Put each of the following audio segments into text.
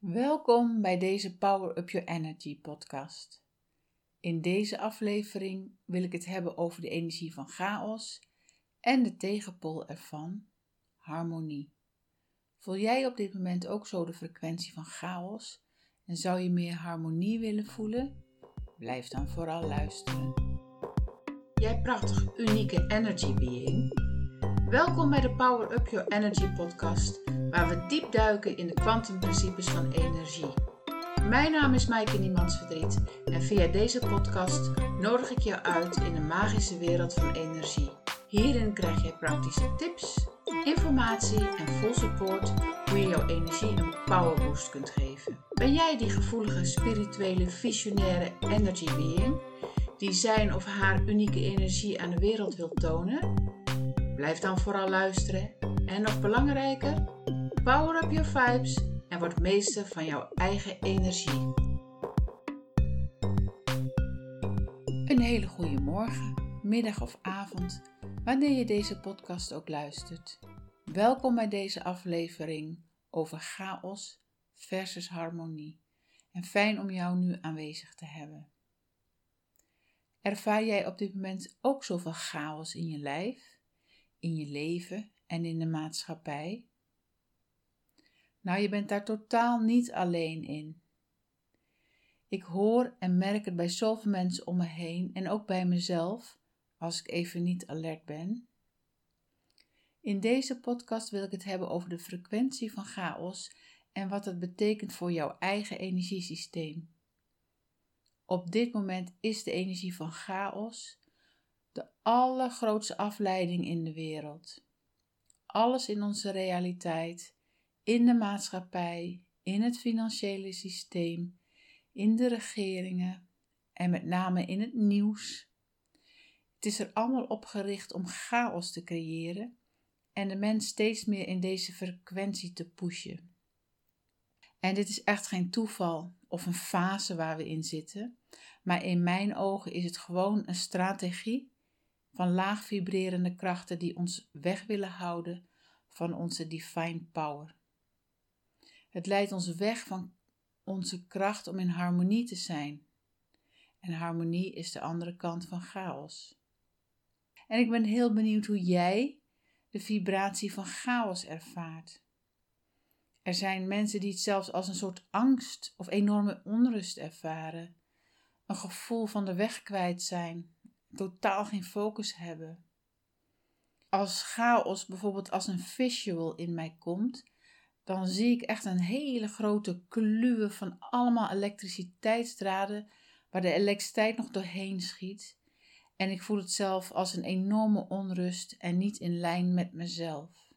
Welkom bij deze Power Up Your Energy podcast. In deze aflevering wil ik het hebben over de energie van chaos en de tegenpol ervan, harmonie. Voel jij op dit moment ook zo de frequentie van chaos en zou je meer harmonie willen voelen? Blijf dan vooral luisteren. Jij prachtig unieke energy being. Welkom bij de Power Up Your Energy podcast waar we diep duiken in de kwantumprincipes van energie. Mijn naam is Maaike Niemandsverdriet en via deze podcast nodig ik je uit in de magische wereld van energie. Hierin krijg je praktische tips, informatie en full support hoe je jouw energie een powerboost kunt geven. Ben jij die gevoelige, spirituele, visionaire energy being die zijn of haar unieke energie aan de wereld wil tonen? Blijf dan vooral luisteren en nog belangrijker, Power up your vibes en word meester van jouw eigen energie. Een hele goede morgen, middag of avond, wanneer je deze podcast ook luistert. Welkom bij deze aflevering over chaos versus harmonie. En fijn om jou nu aanwezig te hebben. Ervaar jij op dit moment ook zoveel chaos in je lijf, in je leven en in de maatschappij? Nou, je bent daar totaal niet alleen in. Ik hoor en merk het bij zoveel mensen om me heen en ook bij mezelf, als ik even niet alert ben. In deze podcast wil ik het hebben over de frequentie van chaos en wat het betekent voor jouw eigen energiesysteem. Op dit moment is de energie van chaos de allergrootste afleiding in de wereld. Alles in onze realiteit in de maatschappij, in het financiële systeem, in de regeringen en met name in het nieuws. Het is er allemaal op gericht om chaos te creëren en de mens steeds meer in deze frequentie te pushen. En dit is echt geen toeval of een fase waar we in zitten, maar in mijn ogen is het gewoon een strategie van laag vibrerende krachten die ons weg willen houden van onze divine power. Het leidt ons weg van onze kracht om in harmonie te zijn. En harmonie is de andere kant van chaos. En ik ben heel benieuwd hoe jij de vibratie van chaos ervaart. Er zijn mensen die het zelfs als een soort angst of enorme onrust ervaren, een gevoel van de weg kwijt zijn, totaal geen focus hebben. Als chaos bijvoorbeeld als een visual in mij komt, dan zie ik echt een hele grote kluwe van allemaal elektriciteitsdraden waar de elektriciteit nog doorheen schiet. En ik voel het zelf als een enorme onrust en niet in lijn met mezelf.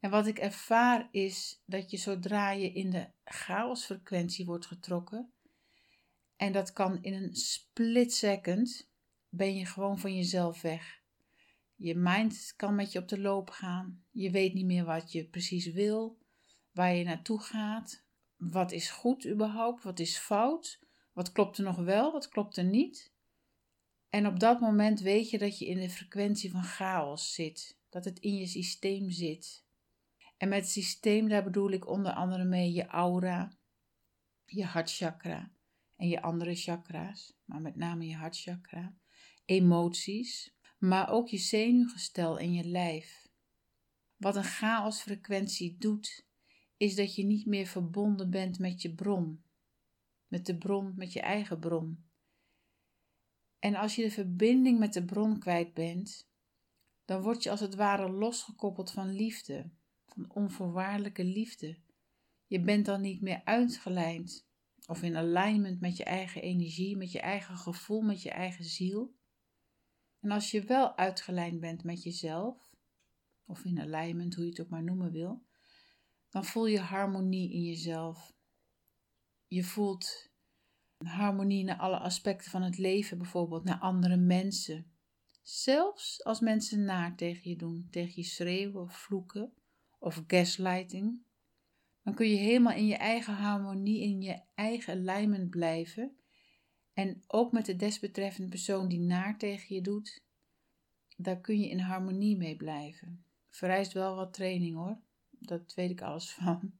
En wat ik ervaar is dat je zodra je in de chaosfrequentie wordt getrokken, en dat kan in een split second, ben je gewoon van jezelf weg. Je mind kan met je op de loop gaan. Je weet niet meer wat je precies wil, waar je naartoe gaat. Wat is goed überhaupt? Wat is fout? Wat klopt er nog wel? Wat klopt er niet? En op dat moment weet je dat je in de frequentie van chaos zit, dat het in je systeem zit. En met systeem, daar bedoel ik onder andere mee je aura, je hartchakra en je andere chakra's, maar met name je hartchakra, emoties, maar ook je zenuwgestel en je lijf. Wat een chaosfrequentie doet, is dat je niet meer verbonden bent met je bron, met de bron, met je eigen bron. En als je de verbinding met de bron kwijt bent, dan word je als het ware losgekoppeld van liefde, van onvoorwaardelijke liefde. Je bent dan niet meer uitgelijnd of in alignment met je eigen energie, met je eigen gevoel, met je eigen ziel. En als je wel uitgelijnd bent met jezelf, of in alignment, hoe je het ook maar noemen wil, dan voel je harmonie in jezelf. Je voelt harmonie naar alle aspecten van het leven, bijvoorbeeld naar andere mensen. Zelfs als mensen naar tegen je doen, tegen je schreeuwen of vloeken of gaslighting, dan kun je helemaal in je eigen harmonie, in je eigen alignment blijven en ook met de desbetreffende persoon die naar tegen je doet, daar kun je in harmonie mee blijven. Vereist wel wat training hoor, dat weet ik alles van.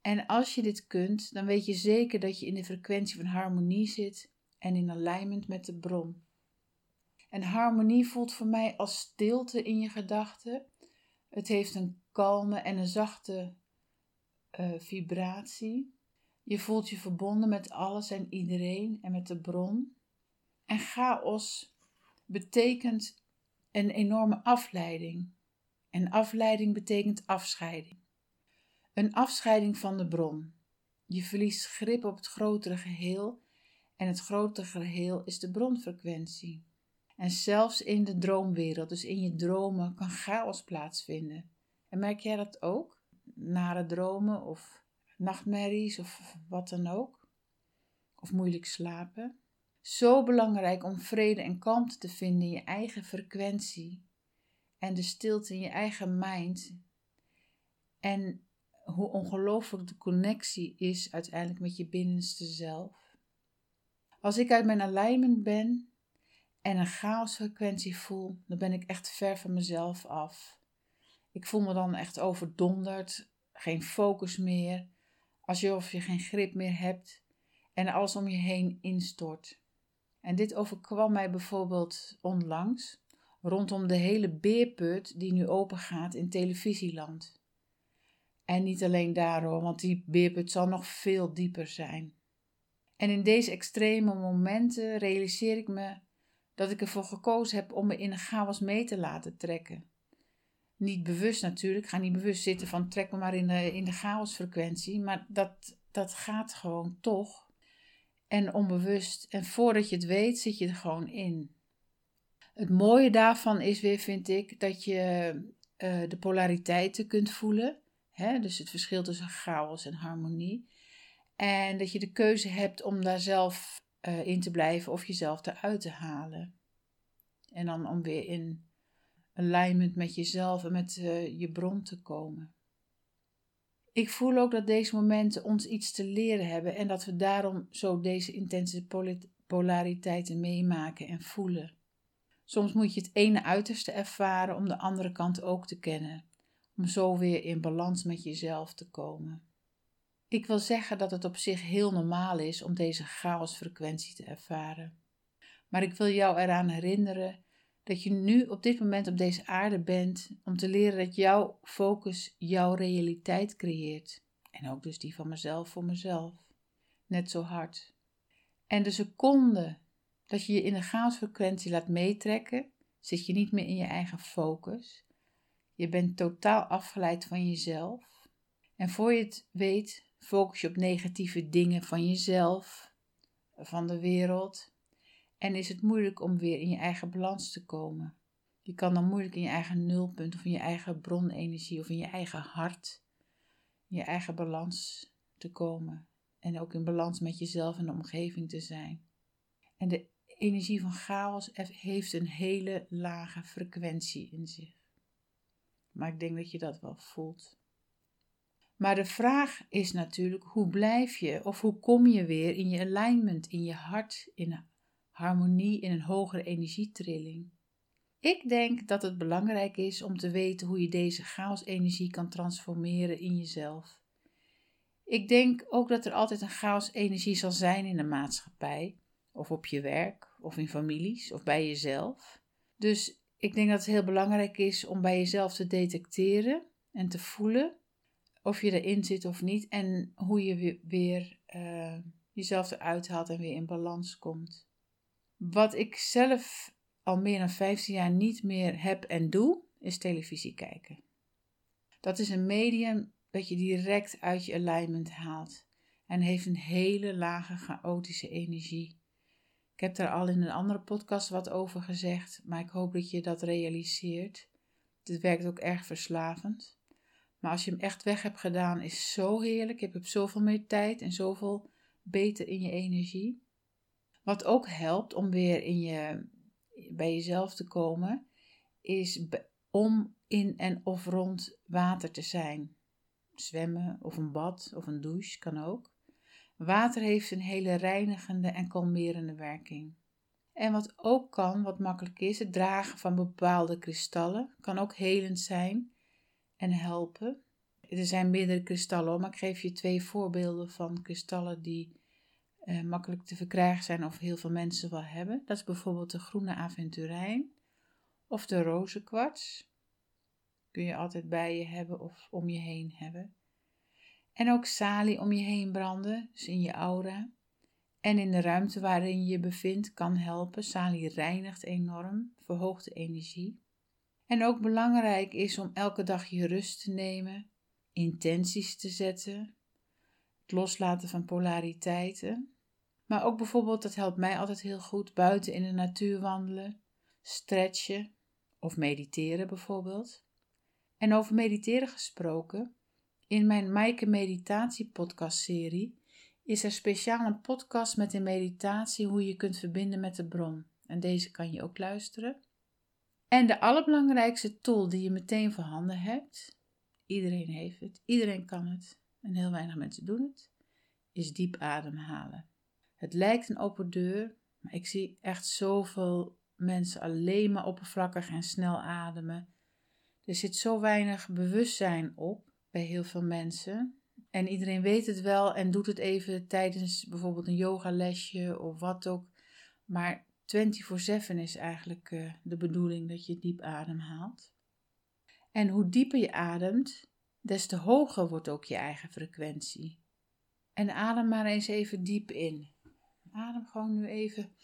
En als je dit kunt, dan weet je zeker dat je in de frequentie van harmonie zit en in alignment met de bron. En harmonie voelt voor mij als stilte in je gedachten. Het heeft een kalme en een zachte uh, vibratie. Je voelt je verbonden met alles en iedereen en met de bron. En chaos betekent een enorme afleiding. En afleiding betekent afscheiding. Een afscheiding van de bron. Je verliest grip op het grotere geheel en het grotere geheel is de bronfrequentie. En zelfs in de droomwereld, dus in je dromen, kan chaos plaatsvinden. En merk jij dat ook? Nare dromen of nachtmerries of wat dan ook? Of moeilijk slapen? Zo belangrijk om vrede en kalmte te vinden in je eigen frequentie en de stilte in je eigen mind. En hoe ongelooflijk de connectie is uiteindelijk met je binnenste zelf. Als ik uit mijn alignment ben en een chaosfrequentie voel, dan ben ik echt ver van mezelf af. Ik voel me dan echt overdonderd, geen focus meer, alsof je geen grip meer hebt en alles om je heen instort. En dit overkwam mij bijvoorbeeld onlangs rondom de hele beerput die nu open gaat in televisieland. En niet alleen daarom, want die beerput zal nog veel dieper zijn. En in deze extreme momenten realiseer ik me dat ik ervoor gekozen heb om me in een chaos mee te laten trekken. Niet bewust natuurlijk, ga niet bewust zitten van trek me maar in de, in de chaosfrequentie, maar dat, dat gaat gewoon toch. En onbewust. En voordat je het weet, zit je er gewoon in. Het mooie daarvan is weer, vind ik, dat je uh, de polariteiten kunt voelen. Hè? Dus het verschil tussen chaos en harmonie. En dat je de keuze hebt om daar zelf uh, in te blijven of jezelf eruit te halen. En dan om weer in alignment met jezelf en met uh, je bron te komen. Ik voel ook dat deze momenten ons iets te leren hebben en dat we daarom zo deze intense polariteiten meemaken en voelen. Soms moet je het ene uiterste ervaren om de andere kant ook te kennen, om zo weer in balans met jezelf te komen. Ik wil zeggen dat het op zich heel normaal is om deze chaosfrequentie te ervaren. Maar ik wil jou eraan herinneren dat je nu op dit moment op deze aarde bent om te leren dat jouw focus jouw realiteit creëert. En ook dus die van mezelf voor mezelf. Net zo hard. En de seconde dat je je in de chaosfrequentie laat meetrekken, zit je niet meer in je eigen focus. Je bent totaal afgeleid van jezelf. En voor je het weet, focus je op negatieve dingen van jezelf, van de wereld. En is het moeilijk om weer in je eigen balans te komen. Je kan dan moeilijk in je eigen nulpunt of in je eigen bronenergie of in je eigen hart, in je eigen balans te komen. En ook in balans met jezelf en de omgeving te zijn. En de energie van chaos heeft een hele lage frequentie in zich. Maar ik denk dat je dat wel voelt. Maar de vraag is natuurlijk: hoe blijf je of hoe kom je weer in je alignment, in je hart, in harmonie, in een hogere energietrilling? Ik denk dat het belangrijk is om te weten hoe je deze chaos-energie kan transformeren in jezelf. Ik denk ook dat er altijd een chaos-energie zal zijn in de maatschappij, of op je werk, of in families, of bij jezelf. Dus ik denk dat het heel belangrijk is om bij jezelf te detecteren en te voelen of je erin zit of niet en hoe je weer, uh, jezelf eruit haalt en weer in balans komt. Wat ik zelf al meer dan 15 jaar niet meer heb en doe, is televisie kijken. Dat is een medium dat je direct uit je alignment haalt en heeft een hele lage chaotische energie. Ik heb daar al in een andere podcast wat over gezegd, maar ik hoop dat je dat realiseert. Het werkt ook erg verslavend. Maar als je hem echt weg hebt gedaan, is zo heerlijk. Je hebt zoveel meer tijd en zoveel beter in je energie. Wat ook helpt om weer in je, bij jezelf te komen, is om in en of rond water te zijn. Zwemmen of een bad of een douche kan ook. Water heeft een hele reinigende en kalmerende werking. En wat ook kan, wat makkelijk is, het dragen van bepaalde kristallen kan ook helend zijn en helpen. Er zijn meerdere kristallen, maar ik geef je twee voorbeelden van kristallen die uh, makkelijk te verkrijgen zijn of heel veel mensen wel hebben. Dat is bijvoorbeeld de groene aventurijn of de rozenkwarts. Kun je altijd bij je hebben of om je heen hebben. En ook salie om je heen branden, dus in je aura. En in de ruimte waarin je je bevindt kan helpen. Salie reinigt enorm, verhoogt de energie. En ook belangrijk is om elke dag je rust te nemen, intenties te zetten, het loslaten van polariteiten. Maar ook bijvoorbeeld, dat helpt mij altijd heel goed, buiten in de natuur wandelen, stretchen of mediteren bijvoorbeeld. En over mediteren gesproken, in mijn Maaike Meditatie podcast serie is er speciaal een podcast met een meditatie hoe je kunt verbinden met de bron. En deze kan je ook luisteren. En de allerbelangrijkste tool die je meteen voorhanden hebt, iedereen heeft het, iedereen kan het en heel weinig mensen doen het, is diep ademhalen. Het lijkt een open deur, maar ik zie echt zoveel mensen alleen maar oppervlakkig en snel ademen. Er zit zo weinig bewustzijn op bij heel veel mensen. En iedereen weet het wel en doet het even tijdens bijvoorbeeld een yogalesje of wat ook. Maar 24/7 is eigenlijk uh, de bedoeling dat je diep ademhaalt. En hoe dieper je ademt, des te hoger wordt ook je eigen frequentie. En adem maar eens even diep in. Adem gewoon nu even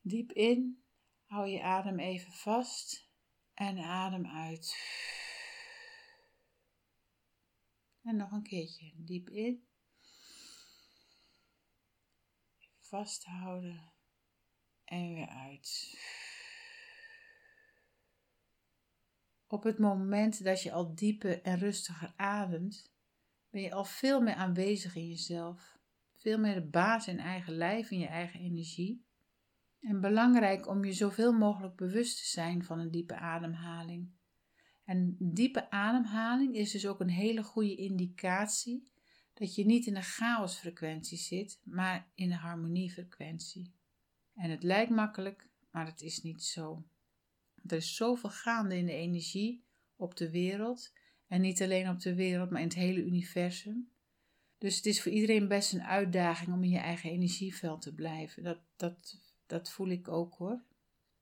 diep in. Hou je adem even vast en adem uit. En nog een keertje diep in. Vasthouden en weer uit. Op het moment dat je al dieper en rustiger ademt, ben je al veel meer aanwezig in jezelf. Veel meer de baas in eigen lijf, in je eigen energie. En belangrijk om je zoveel mogelijk bewust te zijn van een diepe ademhaling. En diepe ademhaling is dus ook een hele goede indicatie dat je niet in de chaosfrequentie zit, maar in de harmoniefrequentie. En het lijkt makkelijk, maar het is niet zo. Er is zoveel gaande in de energie op de wereld. En niet alleen op de wereld, maar in het hele universum. Dus het is voor iedereen best een uitdaging om in je eigen energieveld te blijven. Dat, dat, dat voel ik ook hoor.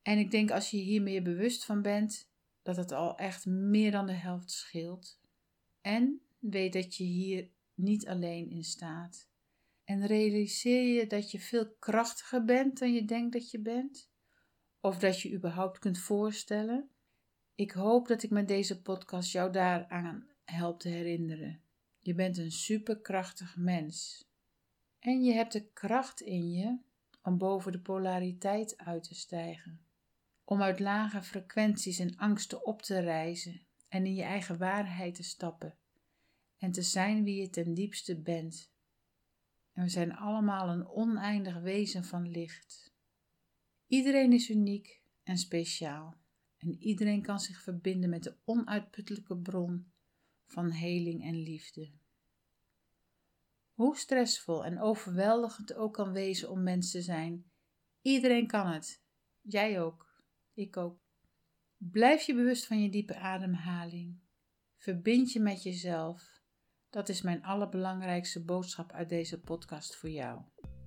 En ik denk als je hier meer bewust van bent, dat het al echt meer dan de helft scheelt. En weet dat je hier niet alleen in staat. En realiseer je dat je veel krachtiger bent dan je denkt dat je bent, of dat je überhaupt kunt voorstellen. Ik hoop dat ik met deze podcast jou daaraan help te herinneren. Je bent een superkrachtig mens. En je hebt de kracht in je om boven de polariteit uit te stijgen om uit lage frequenties en angsten op te reizen en in je eigen waarheid te stappen en te zijn wie je ten diepste bent. En we zijn allemaal een oneindig wezen van licht. Iedereen is uniek en speciaal en iedereen kan zich verbinden met de onuitputtelijke bron van heling en liefde. Hoe stressvol en overweldigend ook kan wezen om mens te zijn, iedereen kan het, jij ook. Ik ook. Blijf je bewust van je diepe ademhaling. Verbind je met jezelf. Dat is mijn allerbelangrijkste boodschap uit deze podcast voor jou.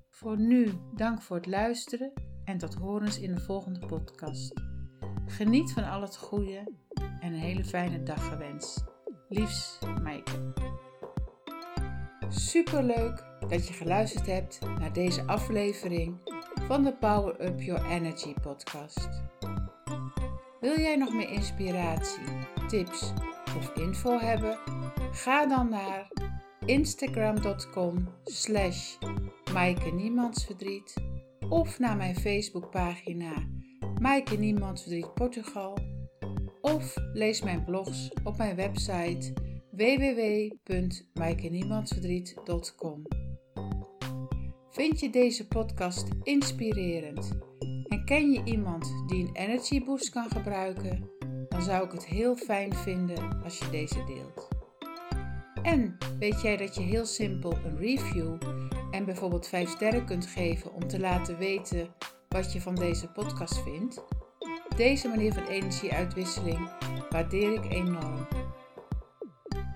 Voor nu, dank voor het luisteren en tot horens in de volgende podcast. Geniet van al het goede en een hele fijne dag gewenst. Liefs, Maaike. Superleuk dat je geluisterd hebt naar deze aflevering van de Power Up Your Energy podcast. Wil jij nog meer inspiratie, tips of info hebben? Ga dan naar instagram.com slash of naar mijn Facebookpagina Maaike Niemandsverdriet Portugal of lees mijn blogs op mijn website www.maaikeniemandsverdriet.com Vind je deze podcast inspirerend? En ken je iemand die een energy boost kan gebruiken? Dan zou ik het heel fijn vinden als je deze deelt. En weet jij dat je heel simpel een review en bijvoorbeeld 5 sterren kunt geven om te laten weten wat je van deze podcast vindt? Deze manier van energieuitwisseling waardeer ik enorm.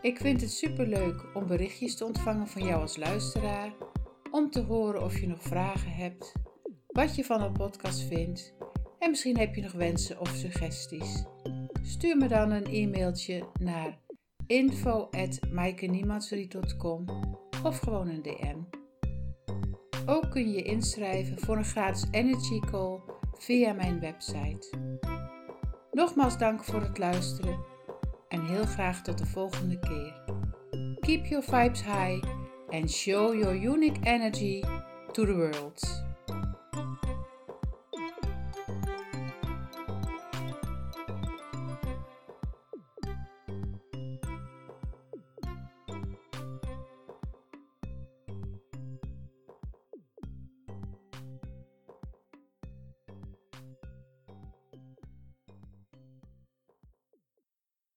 Ik vind het superleuk om berichtjes te ontvangen van jou als luisteraar, om te horen of je nog vragen hebt, wat je van de podcast vindt en misschien heb je nog wensen of suggesties. Stuur me dan een e-mailtje naar info.maikeniemanserie.com of gewoon een DM. Ook kun je inschrijven voor een gratis energy call via mijn website. Nogmaals dank voor het luisteren en heel graag tot de volgende keer. Keep your vibes high and show your unique energy to the world.